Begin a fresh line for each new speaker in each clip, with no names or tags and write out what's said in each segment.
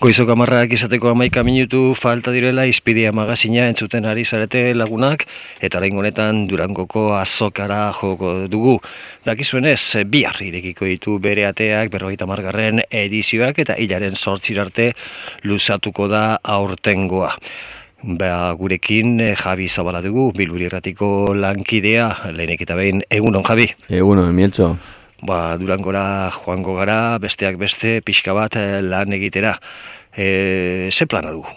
Goizok amarrak izateko amaika minutu falta direla izpidia magazina entzuten ari zarete lagunak eta lehen honetan durangoko azokara joko dugu. Dakizuen ez, bihar irekiko ditu bere ateak berrogeita margarren edizioak eta hilaren sortzirarte luzatuko da aurtengoa. Ba, gurekin eh, Javi Zabala dugu, Bilburi erratiko lankidea, lehenek eta behin, egunon Javi?
Egunon, mieltxo.
Ba, durangora joango gara, besteak beste, pixka bat eh, lan egitera. E, ze plana dugu?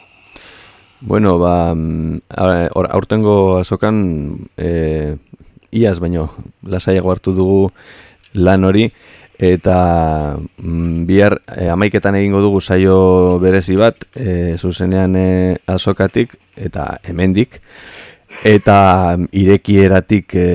Bueno, ba, mm, aurtengo azokan e, iaz baino, lasaiago hartu dugu lan hori, eta mm, bihar e, amaiketan egingo dugu saio berezi bat, e, zuzenean e, azokatik, eta hemendik, Eta irekieratik e,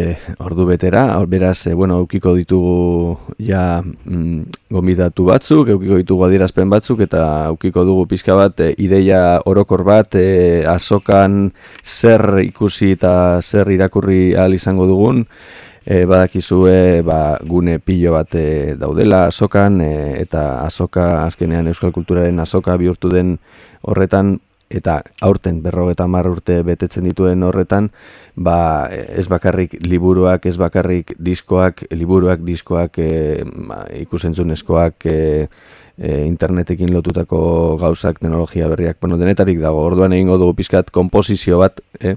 ordu betera, beraz, e, bueno, eukiko ditugu ja mm, gombidatu batzuk, eukiko ditugu adierazpen batzuk, eta eukiko dugu pizka bat, e, ideia orokor bat, e, azokan zer ikusi eta zer irakurri ahal izango dugun, e, badakizue ba, gune pilo bat e, daudela azokan, e, eta azoka, azkenean euskal kulturaren azoka bihurtu den horretan, eta aurten berrogeta mar urte betetzen dituen horretan, ba, ez bakarrik liburuak, ez bakarrik diskoak, liburuak, diskoak, e, ba, ikusentzunezkoak, e, e, internetekin lotutako gauzak, teknologia berriak, bueno, denetarik dago, orduan egingo dugu pizkat komposizio bat, e,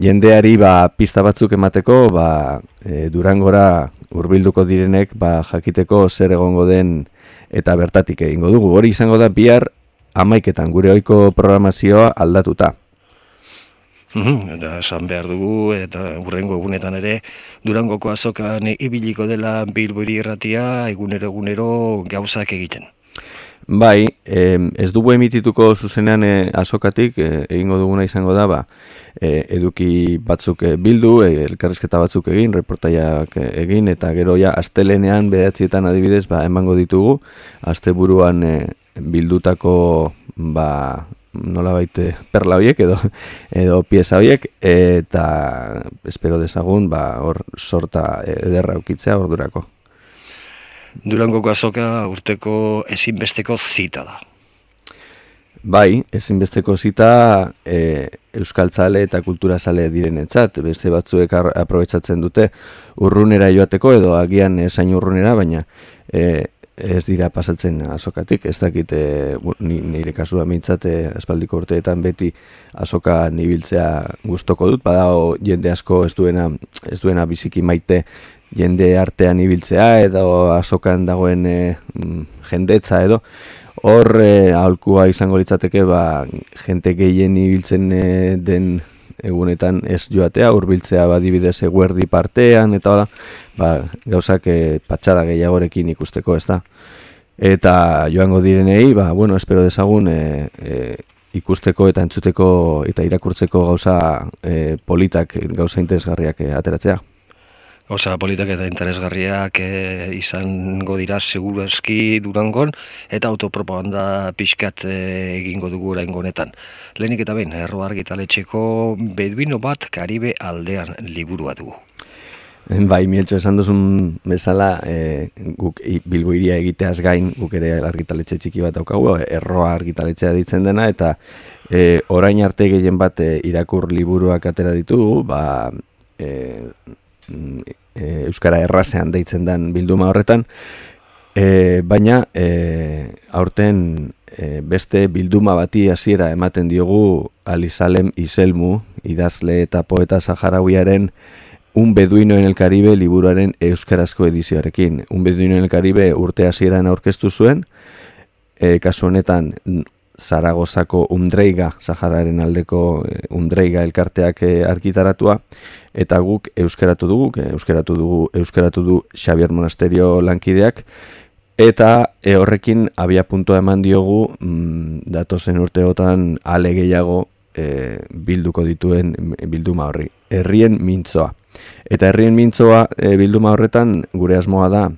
jendeari ba, pista batzuk emateko, ba, e, durangora hurbilduko direnek, ba, jakiteko zer egongo den, eta bertatik egingo dugu. Hori izango da bihar amaiketan gure oiko programazioa aldatuta.
Eta esan behar dugu, eta urrengo egunetan ere, Durangoko azokan ibiliko dela bilbori erratia, egunero egunero gauzak egiten.
Bai, ez dugu emitituko zuzenean e, azokatik, e, egingo duguna izango da, ba, e, eduki batzuk bildu, elkarrizketa batzuk egin, reportaiak egin, eta gero ja, astelenean behatzietan adibidez, ba, emango ditugu, asteburuan bildutako ba, nola baite perla horiek edo, edo pieza horiek eta espero dezagun ba, hor sorta ederra ukitzea hor durako.
Durangoko azoka urteko ezinbesteko zita da.
Bai, ezinbesteko zita e, euskaltzale eta kulturazale direnetzat, beste batzuek aprobetsatzen dute urrunera joateko edo agian esain urrunera, baina e, ez dira pasatzen azokatik, ez dakit e, nire kasua mintzate eh, aspaldiko urteetan beti azoka nibiltzea gustoko dut, badao jende asko ez duena, ez duena biziki maite jende artean ibiltzea edo azokan dagoen e, jendetza edo. Hor e, aholkua izango litzateke ba, jente gehien ibiltzen den egunetan ez joatea, urbiltzea badibidez eguerdi partean, eta hola, ba, gauzak e, patxada gehiagorekin ikusteko, ez da. Eta joango direnei, ba, bueno, espero dezagun e, e, ikusteko eta entzuteko eta irakurtzeko gauza e, politak, gauza interesgarriak e, ateratzea.
Osa politak eta interesgarriak e, izango dira seguru eski durangon eta autopropaganda pixkat eh, egingo dugu orain honetan. Lehenik eta behin, erro argitaletxeko beduino bat Karibe aldean liburua dugu.
Bai, mieltxo esan duzun bezala, e, guk bilbo iria egiteaz gain, guk ere argitaletxe txiki bat daukagu, erroa argitaletxea ditzen dena, eta e, orain arte gehien bat irakur liburuak atera ditugu, ba, e, e, Euskara errazean deitzen den bilduma horretan, e, baina e, aurten e, beste bilduma bati hasiera ematen diogu Alizalem Iselmu, idazle eta poeta Saharauiaren Un Beduino en el Caribe liburuaren euskarazko edizioarekin. Un Beduino en el Caribe urte hasieran aurkeztu zuen, e, kasu honetan Zaragozako undreiga, Zahararen aldeko e, undreiga elkarteak e, arkitaratua, eta guk euskeratu dugu, euskeratu dugu, euskeratu du Xavier Monasterio lankideak, eta e, horrekin abia puntua eman diogu mm, datozen urteotan ale gehiago e, bilduko dituen bilduma horri. Herrien mintzoa. Eta herrien mintzoa e, bilduma horretan gure asmoa da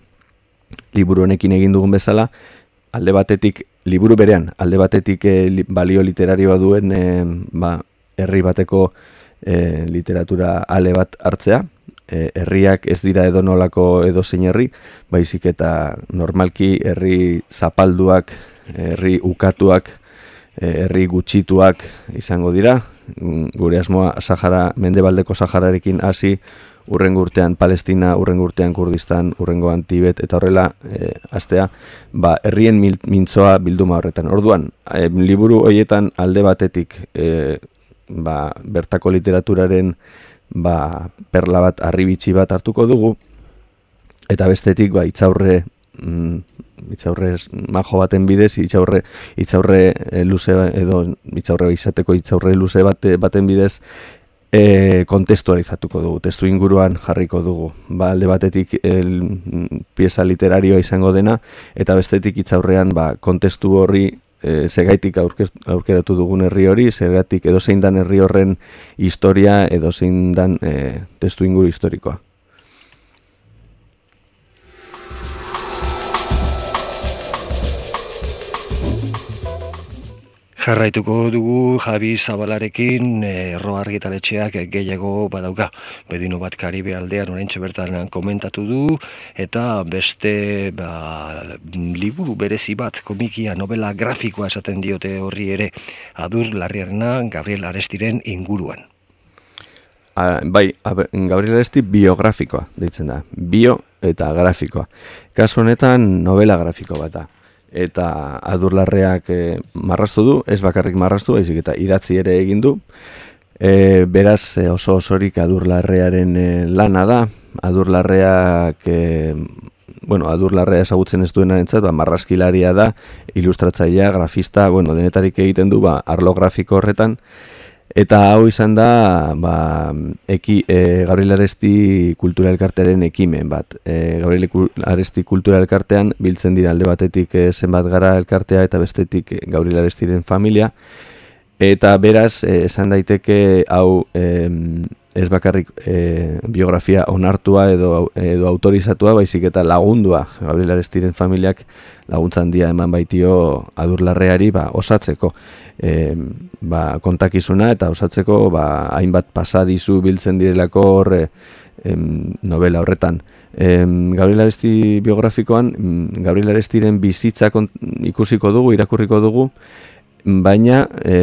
liburu honekin egin dugun bezala, alde batetik liburu berean, alde batetik e, balio literarioa duen e, ba, herri bateko e, literatura ale bat hartzea, e, herriak ez dira edo nolako edo zein herri, baizik eta normalki herri zapalduak herri ukatuak, herri gutxituak izango dira, gure asmoa Sahara, mendebaldeko Sahararekin hasi, urrengo urtean Palestina, urrengo urtean Kurdistan, urrengoan Tibet, eta horrela, e, astea, ba, herrien mintzoa bilduma horretan. Orduan, e, liburu hoietan alde batetik, e, ba, bertako literaturaren ba, perla bat, arribitsi bat hartuko dugu, eta bestetik, ba, itzaurre, mm, itzaurre majo baten bidez, itzaurre, itzaurre luze, edo itzaurre izateko itzaurre luze bate, baten bidez, e, kontestualizatuko dugu, testu inguruan jarriko dugu. Ba, alde batetik el, pieza literarioa izango dena, eta bestetik itzaurrean ba, kontestu horri e, segaitik aurkeratu dugun herri hori, segaitik edo zein dan herri horren historia edo zein dan e, testu inguru historikoa.
Jarraituko dugu Javi Zabalarekin erro argitaletxeak gehiago badauka. Bedino bat Karibe aldean orentxe bertan komentatu du eta beste ba, liburu berezi bat komikia novela grafikoa esaten diote horri ere adur larriarena Gabriel Arestiren inguruan.
A, bai, a, Gabriel Aresti biografikoa deitzen da. Bio eta grafikoa. Kasu honetan novela grafiko bat da eta adurlarreak e, marrastu du, ez bakarrik marrastu, baizik eta idatzi ere egin du. E, beraz e, oso osorik adurlarrearen e, lana da, adurlarreak, e, bueno, adurlarrea esagutzen ez duena entzat, ba, marraskilaria da, ilustratzailea, grafista, bueno, denetarik egiten du, ba, arlo grafiko horretan, Eta hau izan da, ba, eki, e, Gabriel Aresti Kultura Elkartearen ekimen bat. E, Gabriel Aresti Kultura Elkartean biltzen dira alde batetik e, zenbat gara elkartea eta bestetik e, Gabriel Arestiren familia. Eta beraz, e, esan daiteke hau e, ez bakarrik e, biografia onartua edo, edo autorizatua, baizik eta lagundua Gabriel Arestiren familiak laguntzan dia eman baitio adurlarreari ba, osatzeko e, ba, kontakizuna eta osatzeko ba, hainbat pasadizu biltzen direlako horre novela horretan. E, Gabriel Aresti biografikoan, mm, Gabriel Arestiren bizitza ikusiko dugu, irakurriko dugu, baina e,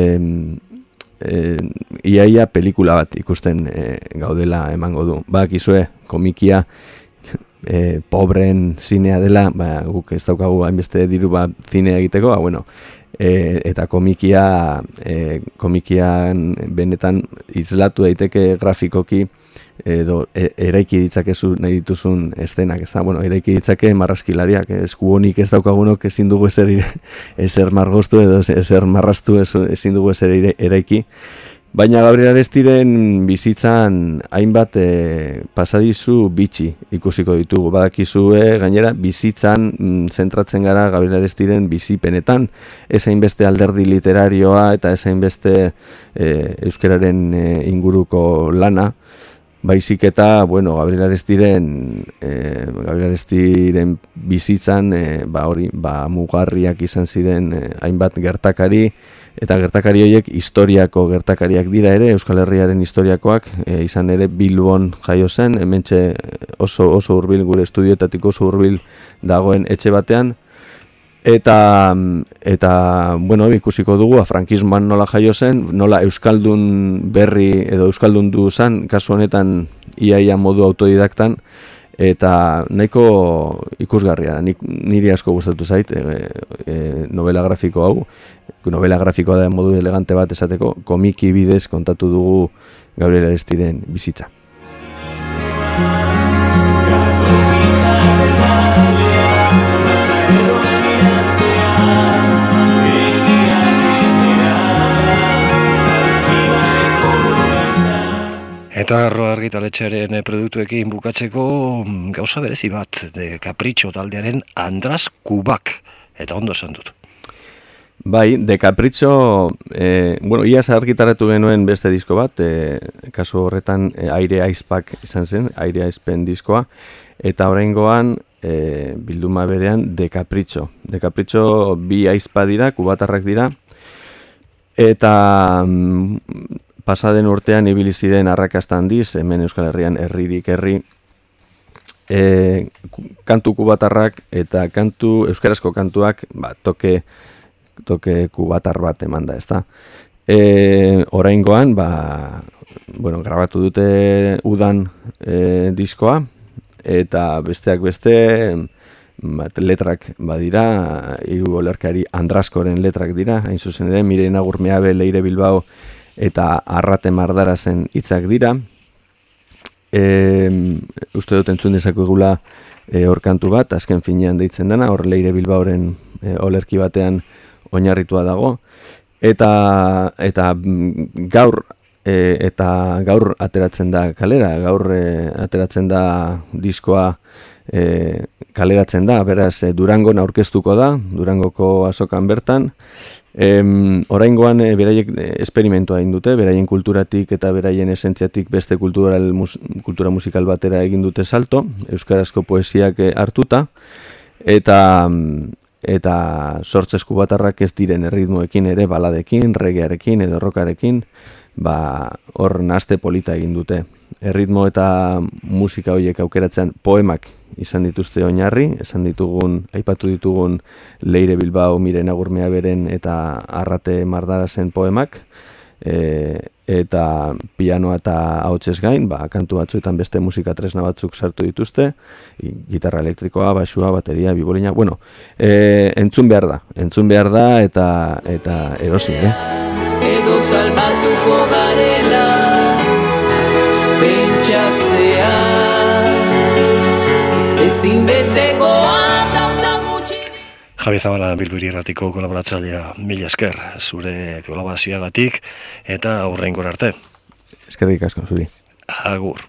e, iaia pelikula bat ikusten e, gaudela emango du. Ba, kizue, komikia, e, pobren zinea dela, ba, guk ez daukagu hainbeste diru bat zinea egiteko, ba, bueno, e, eta komikia e, komikian benetan izlatu daiteke grafikoki edo e, eraiki ditzakezu nahi dituzun estenak, ez da, bueno, eraiki ditzake marraskilariak, esku honik ez daukagunok ezin dugu ezer, ezer margoztu edo ezer marrastu ezin dugu ezer eraiki, Baina Gabriel Arestiren bizitzan hainbat e, pasadizu bitxi ikusiko ditugu. Badakizue gainera bizitzan mm, zentratzen gara Gabriel Arestiren bizipenetan. Ez hainbeste alderdi literarioa eta ez hainbeste e, euskararen e, inguruko lana. Baizik eta, bueno, Gabriel Arestiren, e, Gabriel Arestiren bizitzan, e, ba, hori, ba, mugarriak izan ziren e, hainbat gertakari, Eta gertakari horiek historiako gertakariak dira ere, Euskal Herriaren historiakoak, e, izan ere Bilbon jaio zen, hementxe oso oso hurbil gure estudioetatik oso hurbil dagoen etxe batean. Eta, eta bueno, ikusiko dugu, frankismoan nola jaio zen, nola Euskaldun berri edo Euskaldun du zen, kasu honetan iaia modu autodidaktan, eta nahiko ikusgarria Nik, niri asko gustatu zait e, e, novela grafiko hau. Novela grafikoa da modu elegante bat esateko. Komiki bidez kontatu dugu Gabriel Arestiren bizitza
Eta arro argitaletxearen produktuekin bukatzeko mm, gauza berezi bat, de Capricho taldearen Andras Kubak, eta ondo esan dut.
Bai, de Capricho, e, bueno, iaz argitaratu genuen beste disko bat, e, kasu horretan e, aire aizpak izan zen, aire aizpen diskoa, eta horrengoan e, bilduma berean de Capricho. De Capricho bi aizpa dira, kubatarrak dira, eta mm, pasaden urtean ibili ziren arrakasta handiz, hemen Euskal Herrian herririk herri, e, kantu kubatarrak eta kantu euskarazko kantuak ba, toke toke kubatar bat emanda, ez da. E, oraingoan, ba, bueno, grabatu dute udan e, diskoa, eta besteak beste, bat, letrak badira, hiru olerkari Andraskoren letrak dira, hain zuzen ere, mire nagurmeabe leire bilbao, eta arrate mardarazen hitzak dira. E, uste dut entzun dezako egula e, orkantu bat, azken finean deitzen dena, hor leire bilbaoren e, olerki batean oinarritua dago. Eta, eta gaur e, eta gaur ateratzen da kalera, gaur e, ateratzen da diskoa e, kaleratzen da, beraz e, Durangon aurkeztuko da, Durangoko azokan bertan, Em, oraingoan e, beraiek e, esperimentua egin dute, beraien kulturatik eta beraien esentziatik beste kultural, mus, kultura musikal batera egin dute salto, euskarazko poesiak e, hartuta, eta eta sortzesku batarrak ez diren erritmoekin ere baladekin, regearekin edo rokarekin, ba, hor naste polita egin dute. Erritmo eta musika horiek aukeratzean poemak izan dituzte oinarri, esan ditugun, aipatu ditugun Leire Bilbao, Miren Agurmea beren eta Arrate Mardarazen poemak, e, eta pianoa eta hautsez gain, ba, kantu batzuetan beste musika tresna batzuk sartu dituzte, gitarra elektrikoa, basua, bateria, bibolina, bueno, e, entzun behar da, entzun behar da eta eta erosi, eh? Edo salbatuko garela, ezinbestekoa gauza gutxi Javi Zabala Bilbiri erratiko kolaboratzailea mila esker zure kolaborazioagatik eta aurrein arte. Eskerrik asko zuri. Agur.